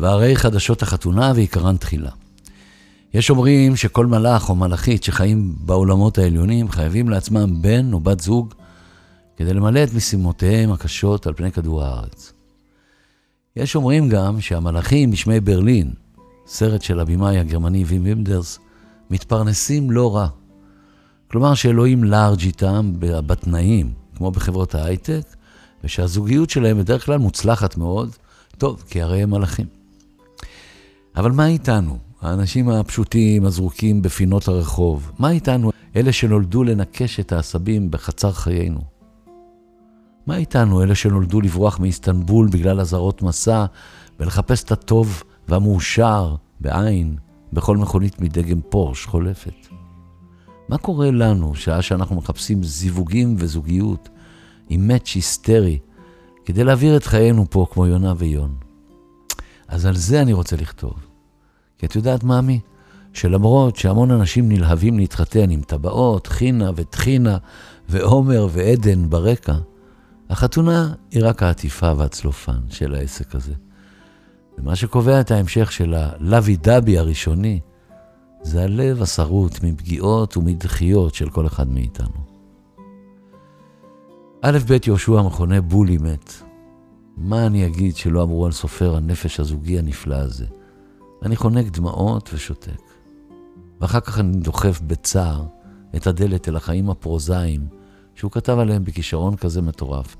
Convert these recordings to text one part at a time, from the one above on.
והרי חדשות החתונה ועיקרן תחילה. יש אומרים שכל מלאך או מלאכית שחיים בעולמות העליונים חייבים לעצמם בן או בת זוג כדי למלא את משימותיהם הקשות על פני כדור הארץ. יש אומרים גם שהמלאכים בשמי ברלין, סרט של הבמאי הגרמני וים וימדרס, מתפרנסים לא רע. כלומר שאלוהים לארג' איתם בתנאים, כמו בחברות ההייטק, ושהזוגיות שלהם בדרך כלל מוצלחת מאוד, טוב, כי הרי הם מלאכים. אבל מה איתנו, האנשים הפשוטים, הזרוקים בפינות הרחוב? מה איתנו, אלה שנולדו לנקש את העשבים בחצר חיינו? מה איתנו, אלה שנולדו לברוח מאיסטנבול בגלל אזהרות מסע ולחפש את הטוב והמאושר, בעין, בכל מכונית מדגם פורש חולפת? מה קורה לנו שעה שאנחנו מחפשים זיווגים וזוגיות עם מאץ' היסטרי כדי להעביר את חיינו פה כמו יונה ויון? אז על זה אני רוצה לכתוב. כי את יודעת, מאמי, שלמרות שהמון אנשים נלהבים להתחתן עם טבעות, חינה וטחינה ועומר ועדן ברקע, החתונה היא רק העטיפה והצלופן של העסק הזה. ומה שקובע את ההמשך של הלוי דבי הראשוני, זה הלב השרוט מפגיעות ומדחיות של כל אחד מאיתנו. א' ב' יהושע מכונה בולי מת. מה אני אגיד שלא אמרו על סופר הנפש הזוגי הנפלא הזה? אני חונק דמעות ושותק. ואחר כך אני דוחף בצער את הדלת אל החיים הפרוזאיים שהוא כתב עליהם בכישרון כזה מטורף.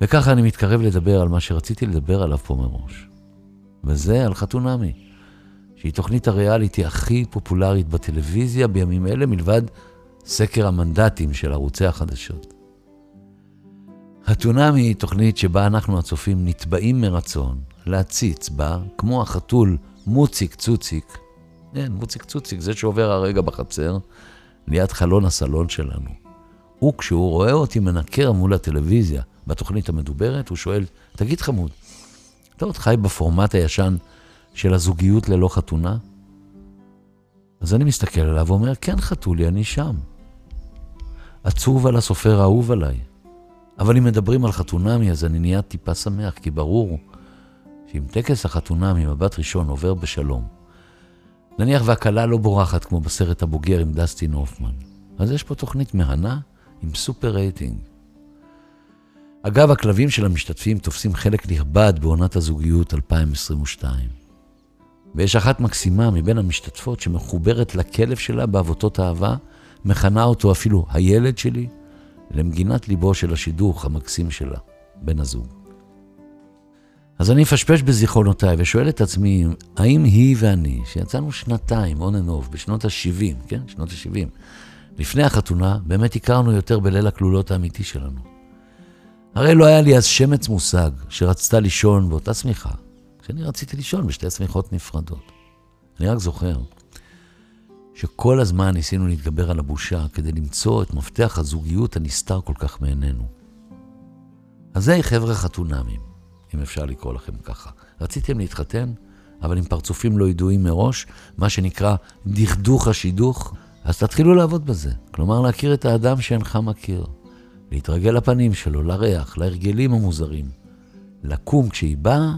וככה אני מתקרב לדבר על מה שרציתי לדבר עליו פה מראש. וזה על חתונמי, שהיא תוכנית הריאליטי הכי פופולרית בטלוויזיה בימים אלה, מלבד סקר המנדטים של ערוצי החדשות. חתונמי היא תוכנית שבה אנחנו הצופים נתבעים מרצון להציץ בה, כמו החתול מוציק צוציק, כן, מוציק צוציק, זה שעובר הרגע בחצר, ליד חלון הסלון שלנו. הוא, כשהוא רואה אותי מנקר מול הטלוויזיה בתוכנית המדוברת, הוא שואל, תגיד חמוד, אתה עוד חי בפורמט הישן של הזוגיות ללא חתונה? אז אני מסתכל עליו ואומר, כן חתולי, אני שם. עצוב על הסופר האהוב עליי. אבל אם מדברים על חתונמי, אז אני נהיה טיפה שמח, כי ברור שאם טקס החתונה ממבט ראשון עובר בשלום, נניח והכלה לא בורחת כמו בסרט הבוגר עם דסטין הופמן, אז יש פה תוכנית מהנה עם סופר רייטינג. אגב, הכלבים של המשתתפים תופסים חלק נכבד בעונת הזוגיות 2022. ויש אחת מקסימה מבין המשתתפות שמחוברת לכלב שלה בעבותות אהבה, מכנה אותו אפילו הילד שלי, למגינת ליבו של השידוך המקסים שלה, בן הזוג. אז אני אפשפש בזיכרונותיי ושואל את עצמי, האם היא ואני, שיצאנו שנתיים, on and off, בשנות ה-70, כן? שנות ה-70, לפני החתונה, באמת הכרנו יותר בליל הכלולות האמיתי שלנו. הרי לא היה לי אז שמץ מושג שרצתה לישון באותה שמיכה, כשאני רציתי לישון בשתי שמיכות נפרדות. אני רק זוכר שכל הזמן ניסינו להתגבר על הבושה כדי למצוא את מפתח הזוגיות הנסתר כל כך מעינינו. אז זה חבר'ה חתונמים, אם אפשר לקרוא לכם ככה. רציתם להתחתן, אבל עם פרצופים לא ידועים מראש, מה שנקרא דכדוך השידוך, אז תתחילו לעבוד בזה. כלומר, להכיר את האדם שאינך מכיר. להתרגל לפנים שלו, לריח, להרגלים המוזרים. לקום כשהיא באה,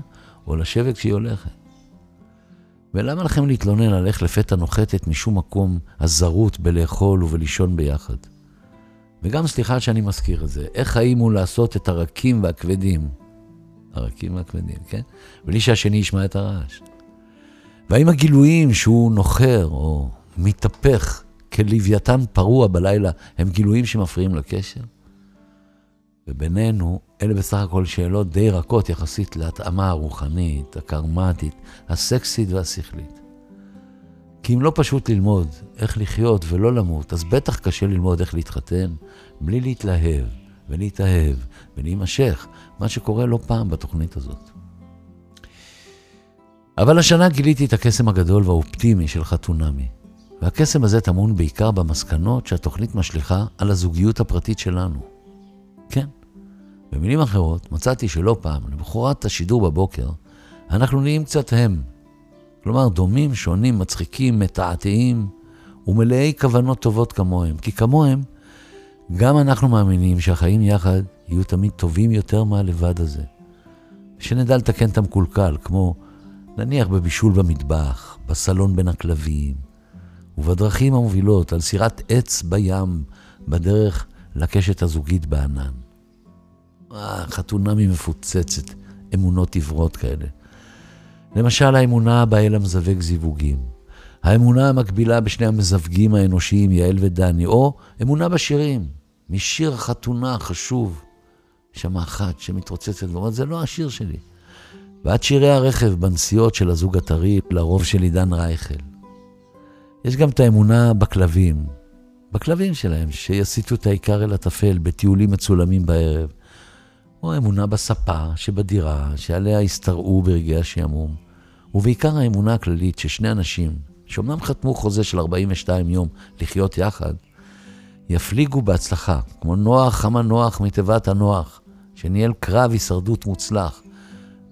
או לשבת כשהיא הולכת. ולמה לכם להתלונן על איך לפתע נוחתת משום מקום הזרות בלאכול ובלישון ביחד? וגם סליחה שאני מזכיר את זה, איך חיים הוא לעשות את הרכים והכבדים? הרכים והכבדים, כן? בלי שהשני ישמע את הרעש. והאם הגילויים שהוא נוחר או מתהפך כלוויתן פרוע בלילה הם גילויים שמפריעים לקשר? ובינינו, אלה בסך הכל שאלות די רכות יחסית להתאמה הרוחנית, הקרמטית, הסקסית והשכלית. כי אם לא פשוט ללמוד איך לחיות ולא למות, אז בטח קשה ללמוד איך להתחתן בלי להתלהב ולהתאהב ולהימשך, מה שקורה לא פעם בתוכנית הזאת. אבל השנה גיליתי את הקסם הגדול והאופטימי של חתונמי. והקסם הזה טמון בעיקר במסקנות שהתוכנית משליכה על הזוגיות הפרטית שלנו. כן. במילים אחרות, מצאתי שלא פעם, למחרת השידור בבוקר, אנחנו נהיים קצת הם. כלומר, דומים, שונים, מצחיקים, מתעתעים ומלאי כוונות טובות כמוהם. כי כמוהם, גם אנחנו מאמינים שהחיים יחד יהיו תמיד טובים יותר מהלבד הזה. שנדע לתקן את המקולקל, כמו נניח בבישול במטבח, בסלון בין הכלבים, ובדרכים המובילות על סירת עץ בים, בדרך לקשת הזוגית בענן. אה, חתונה ממפוצצת, אמונות עיוורות כאלה. למשל, האמונה באל המזווג זיווגים. האמונה המקבילה בשני המזווגים האנושיים, יעל ודני, או אמונה בשירים, משיר החתונה החשוב. שם אחת שמתרוצצת ואומרת, זה לא השיר שלי. ועד שירי הרכב בנסיעות של הזוג הטרי, לרוב של עידן רייכל. יש גם את האמונה בכלבים, בכלבים שלהם, שיסיטו את העיקר אל הטפל בטיולים מצולמים בערב. או האמונה בספה שבדירה, שעליה הסתרעו ברגעי השעמום. ובעיקר האמונה הכללית ששני אנשים, שאומנם חתמו חוזה של 42 יום לחיות יחד, יפליגו בהצלחה, כמו נוח המנוח מתיבת הנוח, שניהל קרב הישרדות מוצלח,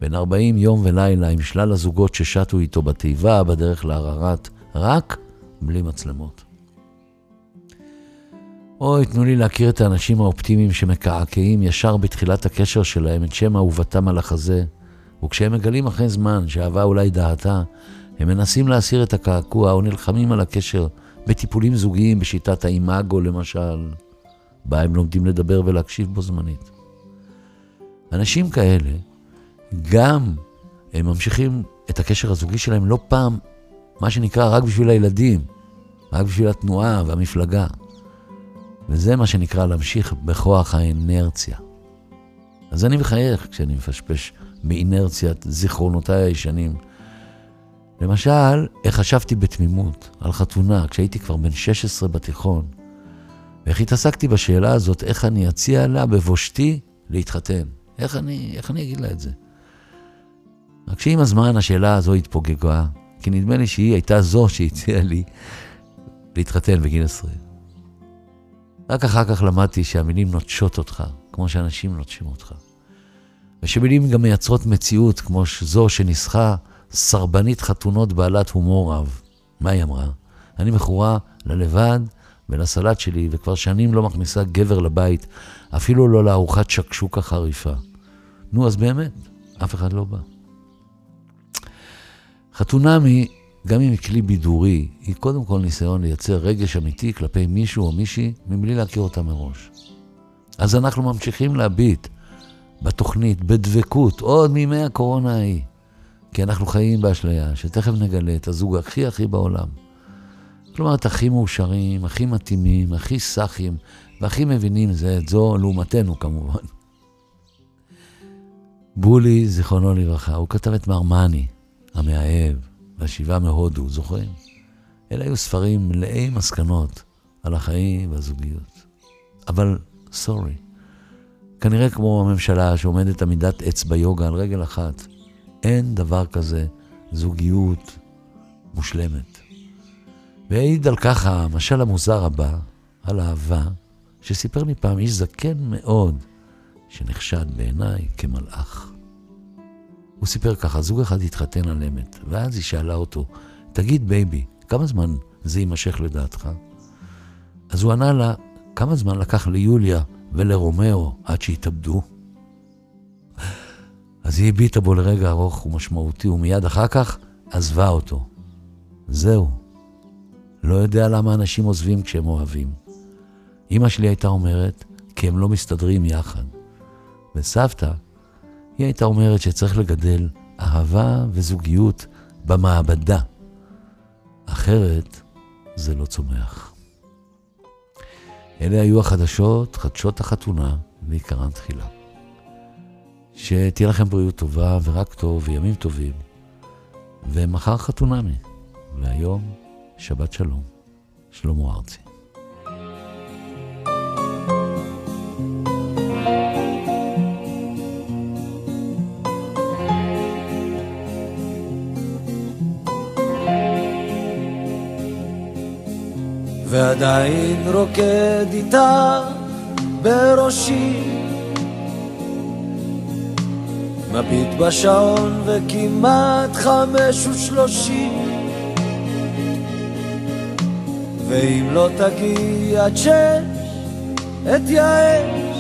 בין 40 יום ולילה עם שלל הזוגות ששטו איתו בתיבה בדרך לערערת, רק בלי מצלמות. אוי, תנו לי להכיר את האנשים האופטימיים שמקעקעים ישר בתחילת הקשר שלהם את שם אהובתם על החזה, וכשהם מגלים אחרי זמן שאהבה אולי דעתה, הם מנסים להסיר את הקעקוע או נלחמים על הקשר בטיפולים זוגיים בשיטת האימאגו למשל, בה הם לומדים לדבר ולהקשיב בו זמנית. אנשים כאלה, גם הם ממשיכים את הקשר הזוגי שלהם לא פעם, מה שנקרא, רק בשביל הילדים, רק בשביל התנועה והמפלגה. וזה מה שנקרא להמשיך בכוח האנרציה. אז אני מחייך כשאני מפשפש באינרציית זיכרונותיי הישנים. למשל, איך חשבתי בתמימות על חתונה כשהייתי כבר בן 16 בתיכון, ואיך התעסקתי בשאלה הזאת, איך אני אציע לה בבושתי להתחתן. איך אני, איך אני אגיד לה את זה? רק שעם הזמן השאלה הזו התפוגגה, כי נדמה לי שהיא הייתה זו שהציעה לי להתחתן בגיל 20. רק אחר כך למדתי שהמילים נוטשות אותך, כמו שאנשים נוטשים אותך. ושמילים גם מייצרות מציאות כמו זו שניסחה סרבנית חתונות בעלת הומור רב. מה היא אמרה? אני מכורה ללבד ולסלט שלי, וכבר שנים לא מכניסה גבר לבית, אפילו לא לארוחת שקשוקה חריפה. נו, אז באמת, אף אחד לא בא. חתונמי, גם אם היא כלי בידורי, היא קודם כל ניסיון לייצר רגש אמיתי כלפי מישהו או מישהי מבלי להכיר אותה מראש. אז אנחנו ממשיכים להביט בתוכנית, בדבקות, עוד מימי הקורונה ההיא. כי אנחנו חיים באשליה, שתכף נגלה את הזוג הכי הכי בעולם. כלומר, את הכי מאושרים, הכי מתאימים, הכי סאחים, והכי מבינים זה את זו, לעומתנו כמובן. בולי, זיכרונו לברכה, הוא כתב את מרמני, המאהב, והשיבה מהודו, זוכרים? אלה היו ספרים מלאי מסקנות על החיים והזוגיות. אבל, סורי, כנראה כמו הממשלה שעומדת עמידת עץ ביוגה על רגל אחת, אין דבר כזה זוגיות מושלמת. והעיד על כך המשל המוזר הבא, על אהבה, שסיפר לי פעם איש זקן מאוד, שנחשד בעיניי כמלאך. הוא סיפר ככה, זוג אחד התחתן על אמת, ואז היא שאלה אותו, תגיד בייבי, כמה זמן זה יימשך לדעתך? אז הוא ענה לה, כמה זמן לקח ליוליה ולרומאו עד שהתאבדו? אז היא הביטה בו לרגע ארוך ומשמעותי, ומיד אחר כך עזבה אותו. זהו. לא יודע למה אנשים עוזבים כשהם אוהבים. אמא שלי הייתה אומרת, כי הם לא מסתדרים יחד. וסבתא, היא הייתה אומרת שצריך לגדל אהבה וזוגיות במעבדה. אחרת זה לא צומח. אלה היו החדשות, חדשות החתונה, ועיקרן תחילה. שתהיה לכם בריאות טובה ורק טוב וימים טובים. ומחר חתונמי, והיום שבת שלום. שלמה ארצי. ועדיין רוקד איתה בראשי. מביט בשעון וכמעט חמש ושלושים. ואם לא תגיע עד שש אתייאש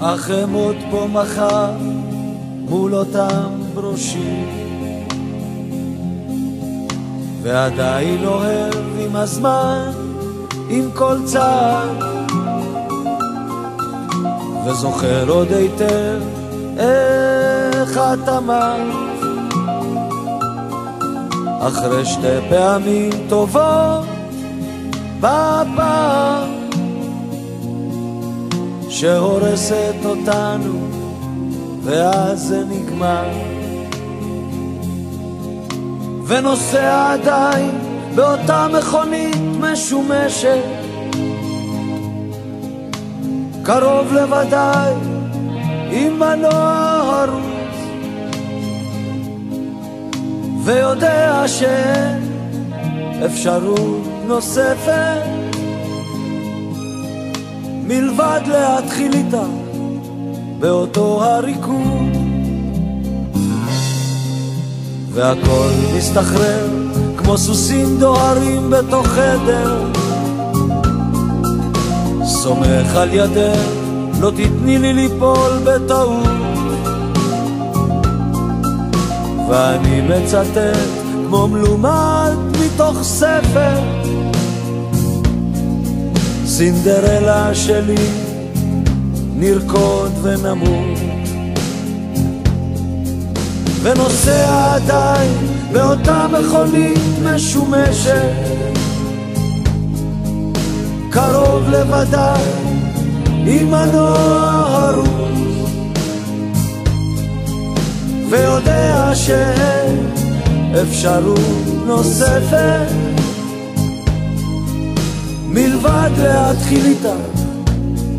אך אמות פה מחר מול אותם בראשי ועדיין אוהב עם הזמן, עם כל צעד וזוכר עוד היטב איך את אמרת. אחרי שתי פעמים טובות בפעם שהורסת אותנו ואז זה נגמר ונוסע עדיין באותה מכונית משומשת. קרוב לוודאי עם מנוע הרוס ויודע שאין אפשרות נוספת. מלבד להתחיל איתה באותו הריקוד והכל מסתחרר כמו סוסים דוהרים בתוך חדר. סומך על ידך, לא תתני לי ליפול בטעות. ואני מצטט כמו מלומד מתוך ספר. סינדרלה שלי, נרקוד ונמות ונוסע עדיין באותה מכונית משומשת. קרוב לוודאי עם מנוע הרוס ויודע שאין אפשרות נוספת. מלבד להתחיל איתה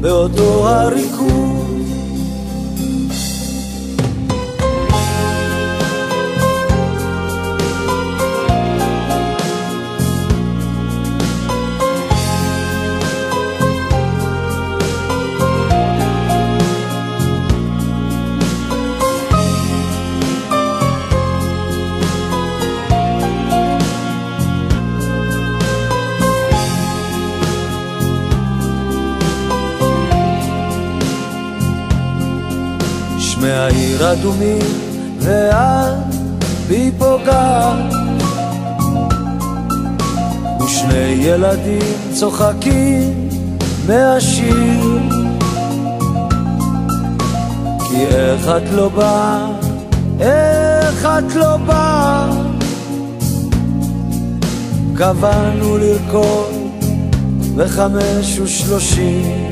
באותו הריקוד שמי העיר אדומים ואת בי פוגעת ושני ילדים צוחקים מהשיר. כי איך את לא באה, איך את לא באה? קבענו לרקוד בחמש ושלושים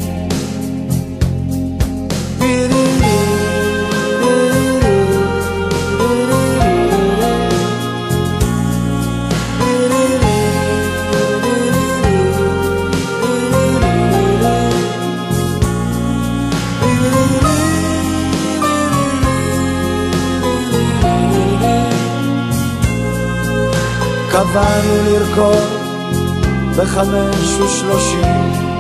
קבענו לרקוד בחמש ושלושים.